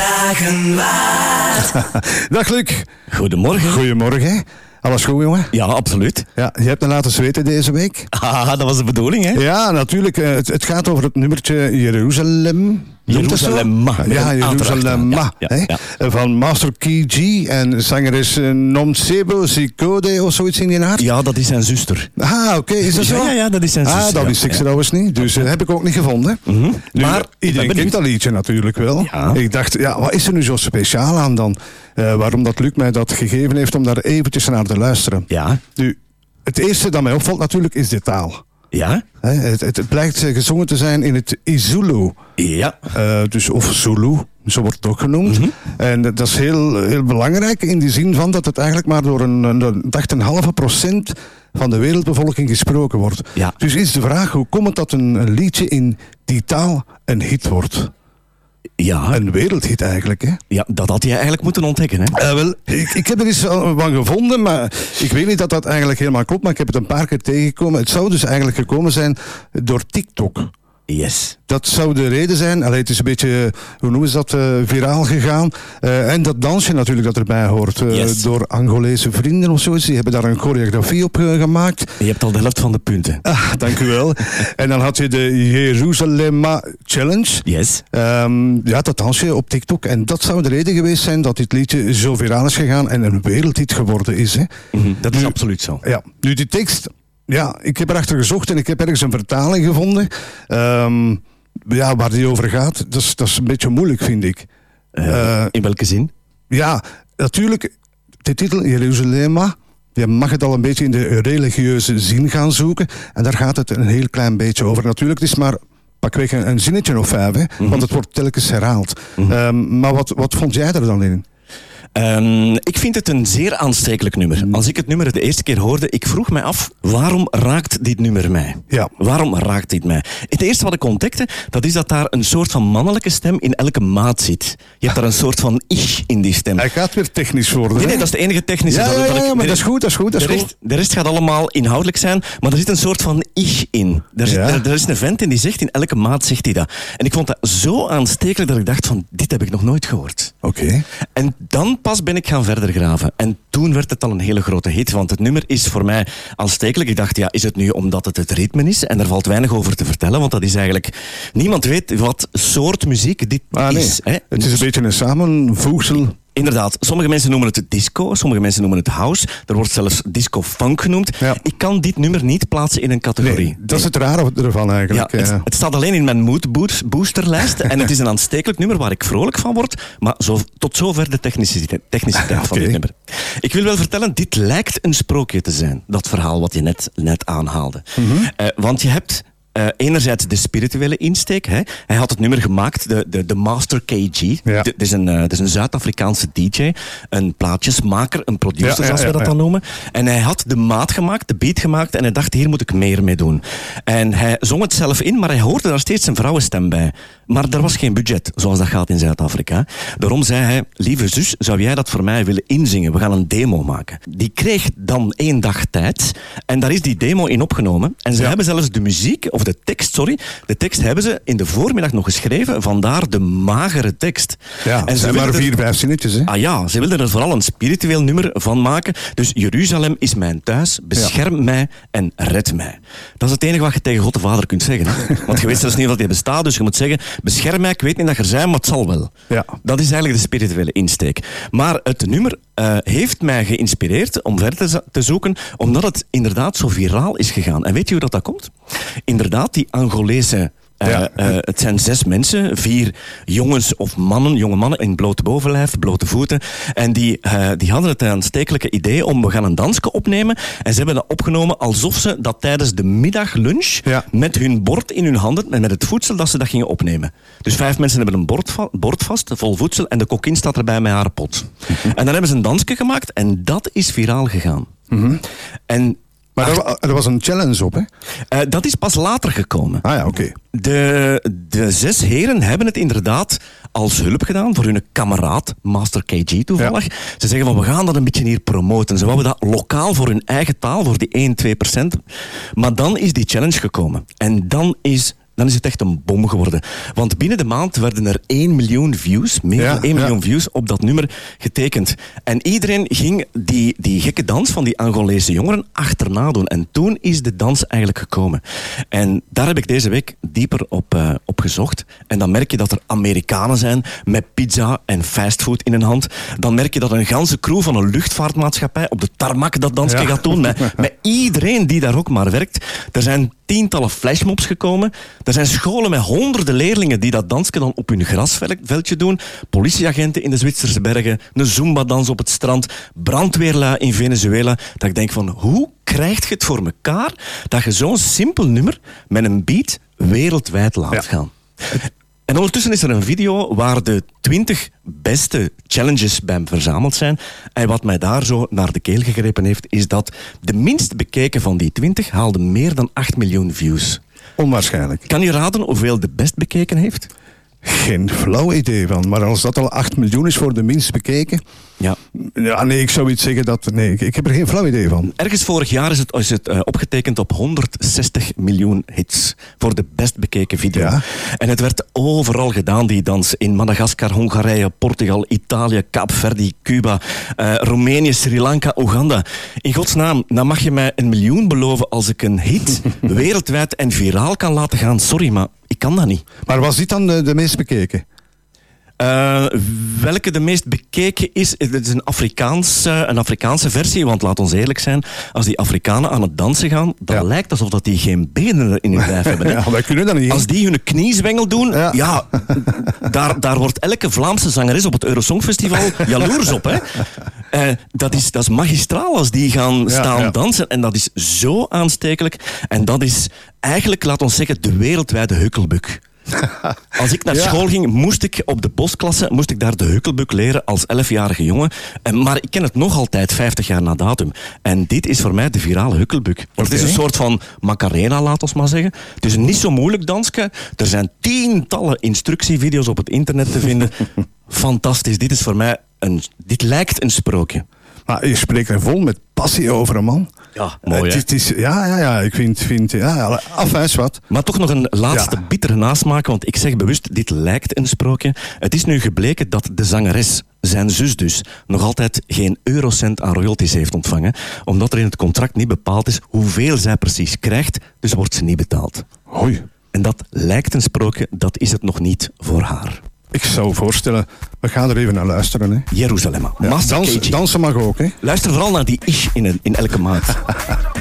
vragen waard. Dag Luc. Goedemorgen. Goedemorgen. Alles goed, jongen? Ja, absoluut. Ja, je hebt me laten zweten deze week. Ah, dat was de bedoeling, hè? Ja, natuurlijk. eh, Het, het gaat over het nummertje Jeruzalem. Jeruzalem. Ja, Jeruzalem. Ja, ja, ja. Van Master Key G en zangeres eh, Nomsebo Zikode of zoiets in die aard. Ja, dat is zijn zuster. Ah, oké, is dat zo? Ja, ja, dat is zijn Ah, zuster. dat ja. wist ik trouwens niet. Dus eh, heb ik ook niet gevonden. Nu, Maar, iedereen kent dat liedje natuurlijk wel. Ik dacht, ja, wat is er nu zo speciaal aan dan? Eh, waarom dat Luc mij dat gegeven heeft om daar eventjes naar te luisteren. Ja, Nu, het eerste dat mij opvalt natuurlijk is de taal. Ja, Hè, Het, het, het blijkt eh, gezongen te zijn in het Izulu. ja. Eh, dus, of Zulu, zo wordt het ook genoemd. Mhm. En dat is heel, heel belangrijk in die zin van dat het eigenlijk maar door een, een, een, dacht een halve procent van de wereldbevolking gesproken wordt. Ja. Dus is de vraag, hoe komt het dat een, een liedje in die taal een hit wordt? Ja, Een wereldhit eigenlijk, hè? ja, dat had je eigenlijk moeten ontdekken, hè? Eh, wel, ik, ik heb er eens van gevonden, maar ik weet niet dat dat eigenlijk helemaal klopt, maar ik heb het een paar keer tegengekomen. Het zou dus eigenlijk gekomen zijn door TikTok. Yes. Dat zou de reden zijn. Allee, het is een beetje, hoe noemen ze dat, eh, viraal gegaan. Eh, en dat dansje natuurlijk dat erbij hoort. eh, Yes. Door Angolese vrienden of zoiets. Die hebben daar een choreografie op gemaakt. Je hebt al de helft van de punten. Ah, dank u wel. en dan had je de Jeruzalemma Challenge. Yes. Ehm, ja, dat dansje op TikTok. En dat zou de reden geweest zijn dat dit liedje zo viraal is gegaan en een wereldhit geworden is. Hè. Mhm, Dat is Nu- absoluut zo. Ja, nu die tekst. Ja, ik heb erachter gezocht en ik heb ergens een vertaling gevonden. Ehm, ja, waar die over gaat. Dat is, dat is een beetje moeilijk, vind ik. Eh, Eh, in welke zin? ja, natuurlijk, de titel Jeruzalemma. Je mag het al een beetje in de religieuze zin gaan zoeken. En daar gaat het een heel klein beetje over. Natuurlijk, het is maar pakweg een, een zinnetje of vijf, hè, want het wordt telkens herhaald. Ehm, maar wat, wat vond jij er dan in? Ehm, ik vind het een zeer aanstekelijk nummer. Als ik het nummer de eerste keer hoorde, ik vroeg mij af, waarom raakt dit nummer mij? Ja. Waarom raakt dit mij? Het eerste wat ik ontdekte, dat is dat daar een soort van mannelijke stem in elke maat zit. Je hebt daar een soort van ich in die stem. Hij gaat weer technisch worden. Nee, dat is de enige technische. ja, dat, ja, ja, maar dat is goed, dat is goed. Dat is de, rest, de rest gaat allemaal inhoudelijk zijn, maar er zit een soort van ich in. Er, zit- Ja. er, er is een vent in die zegt, in elke maat zegt hij dat. En ik vond dat zo aanstekelijk dat ik dacht van, dit heb ik nog nooit gehoord. Oké. En dan pas ben ik gaan verder graven. En toen werd het al een hele grote hit, want het nummer is voor mij aanstekelijk. Ik dacht, ja, is het nu omdat het het ritme is? En daar valt weinig over te vertellen, want dat is eigenlijk... Niemand weet wat soort muziek dit Ah, nee. is. Hè? Het is een beetje een samenvoegsel. Inderdaad, sommige mensen noemen het disco, sommige mensen noemen het house. Er wordt zelfs disco-funk genoemd. Ja. Ik kan dit nummer niet plaatsen in een categorie. Nee, dat is het rare ervan Ja, eigenlijk. het, eh. het staat alleen in mijn mood boost- boosterlijst en het is een aanstekelijk nummer waar ik vrolijk van word, maar zo, tot zover de techniciteit, techniciteit van Oké. dit nummer. Ik wil wel vertellen, dit lijkt een sprookje te zijn, dat verhaal wat je net, net aanhaalde. Mhm. Eh, want je hebt eh, enerzijds de spirituele insteek. Hè. Hij had het nummer gemaakt, de, de, de Master KG. Ja. Het is een, het is een Zuid-Afrikaanse DJ, een plaatjesmaker, een producer, Ja, ja, zoals we dat dan noemen. En hij had de maat gemaakt, de beat gemaakt en hij dacht, hier moet ik meer mee doen. En hij zong het zelf in, maar hij hoorde daar steeds een vrouwenstem bij. Maar er was geen budget, zoals dat gaat in Zuid-Afrika. Daarom zei hij, lieve zus, zou jij dat voor mij willen inzingen? We gaan een demo maken. Die kreeg dan één dag tijd en daar is die demo in opgenomen. En ze Ja. hebben zelfs de muziek, of de tekst, sorry, de tekst hebben ze in de voormiddag nog geschreven, vandaar de magere tekst. ja, en ze zijn maar er- vier, vijf zinnetjes. Hè? Ah ja, ze wilden er vooral een spiritueel nummer van maken. Dus Jeruzalem is mijn thuis, bescherm mij en red mij. Dat is het enige wat je tegen God de Vader kunt zeggen. Hè? Want je weet zelfs niet dat hij bestaat, dus je moet zeggen, bescherm mij, ik weet niet dat je er zijn, maar het zal wel. Ja. Dat is eigenlijk de spirituele insteek. Maar het nummer eh, heeft mij geïnspireerd om verder te, te zoeken, omdat het inderdaad zo viraal is gegaan. En weet je hoe dat, dat komt? Inderdaad, die Angolese... eh, eh, het zijn zes mensen, vier jongens of mannen, jonge mannen in blote bovenlijf, blote voeten. En die, eh, die hadden het aanstekelijke idee om we gaan een dansje opnemen. En ze hebben dat opgenomen alsof ze dat tijdens de middaglunch Ja. met hun bord in hun handen en met het voedsel dat ze dat gingen opnemen. Dus vijf mensen hebben een bord, va- bord vast, vol voedsel, en de kokkin staat erbij met haar pot. En dan hebben ze een dansje gemaakt en dat is viraal gegaan. En Maar er, wa- er was een challenge op, hè? eh, dat is pas later gekomen. Ah ja, oké. De, de zes heren hebben het inderdaad als hulp gedaan voor hun kameraad, Master KG toevallig. Ze zeggen van we gaan dat een beetje hier promoten. Ze wouden dat lokaal voor hun eigen taal, voor die 1, 2 procent. Maar dan is die challenge gekomen. En dan is dan is het echt een bom geworden. Want binnen de maand werden er 1 miljoen views, meer Ja, dan 1 ja. miljoen views, op dat nummer getekend. En iedereen ging die, die gekke dans van die Angolese jongeren achterna doen. En toen is de dans eigenlijk gekomen. En daar heb ik deze week dieper op, op gezocht. En dan merk je dat er Amerikanen zijn met pizza en fastfood in hun hand. Dan merk je dat een ganse crew van een luchtvaartmaatschappij op de tarmac dat dansje Ja. gaat doen. Met, met iedereen die daar ook maar werkt. Er zijn tientallen flashmobs gekomen. Er zijn scholen met honderden leerlingen die dat dansje dan op hun grasveldje doen. Politieagenten in de Zwitserse bergen. Een zumba-dans op het strand. Brandweerlui in Venezuela. Dat ik denk van, hoe krijg je het voor elkaar dat je zo'n simpel nummer met een beat wereldwijd laat Ja. gaan? En ondertussen is er een video waar de 20 beste challenges bij hem verzameld zijn. En wat mij daar zo naar de keel gegrepen heeft, is dat de minst bekeken van die 20 haalde meer dan 8 miljoen views. Onwaarschijnlijk. Kan je raden hoeveel de best bekeken heeft? Geen flauw idee van. Maar als dat al 8 miljoen is voor de minst bekeken. Ja. Ja, nee, ik zou iets zeggen dat. Nee, ik, ik heb er geen flauw idee van. Ergens vorig jaar is het, is het eh, opgetekend op 160 miljoen hits voor de best bekeken video. Ja. En het werd overal gedaan, die dans. In Madagaskar, Hongarije, Portugal, Italië, Kaapverdi, Cuba, eh, Roemenië, Sri Lanka, Oeganda. In godsnaam, dan mag je mij een miljoen beloven als ik een hit wereldwijd en viraal kan laten gaan. Sorry, maar ik kan dat niet. Maar was dit dan de, de meest bekeken? Eh, welke de meest bekeken is, het is een Afrikaanse, een Afrikaanse versie. Want laat ons eerlijk zijn, als die Afrikanen aan het dansen gaan, dan Ja. lijkt alsof dat die geen benen in hun lijf hebben. hè. Ja, wij kunnen dat niet. Als die hun kniezwengel doen, ja, Ja. daar, daar wordt elke Vlaamse zangeres op het Eurosongfestival jaloers op. Hè? Eh, dat, is, dat is magistraal als die gaan Ja, staan ja. dansen. En dat is zo aanstekelijk. En dat is eigenlijk, laat ons zeggen, de wereldwijde hukkelbuk. Als ik naar Ja. school ging, moest ik op de bosklasse moest ik daar de hukkelbuk leren als 11-jarige jongen. En, maar ik ken het nog altijd 50 jaar na datum. En dit is voor mij de virale hukkelbuk. Het is een soort van Macarena, laat ons maar zeggen. Het is een niet zo moeilijk dansje. Er zijn tientallen instructievideo's op het internet te vinden. Fantastisch. Dit is voor mij een. Dit lijkt een sprookje. Maar je spreekt er vol met passie over, man. Ja, mooi, Het hè? is- het is, ja, ja, ja. Ik vind, vind ja, afwijs wat. Maar toch nog een laatste Ja. bittere nasmaak, want ik zeg bewust, dit lijkt een sprookje. Het is nu gebleken dat de zangeres, zijn zus dus, nog altijd geen eurocent aan royalties heeft ontvangen, omdat er in het contract niet bepaald is hoeveel zij precies krijgt, dus wordt ze niet betaald. Hoi. En dat lijkt een sprookje, dat is het nog niet voor haar. Ik zou voorstellen, we gaan er even naar luisteren. Hè. Jeruzalem. Ja, dans- dansen mag ook, hè. Luister vooral naar die ish in, in elke maat.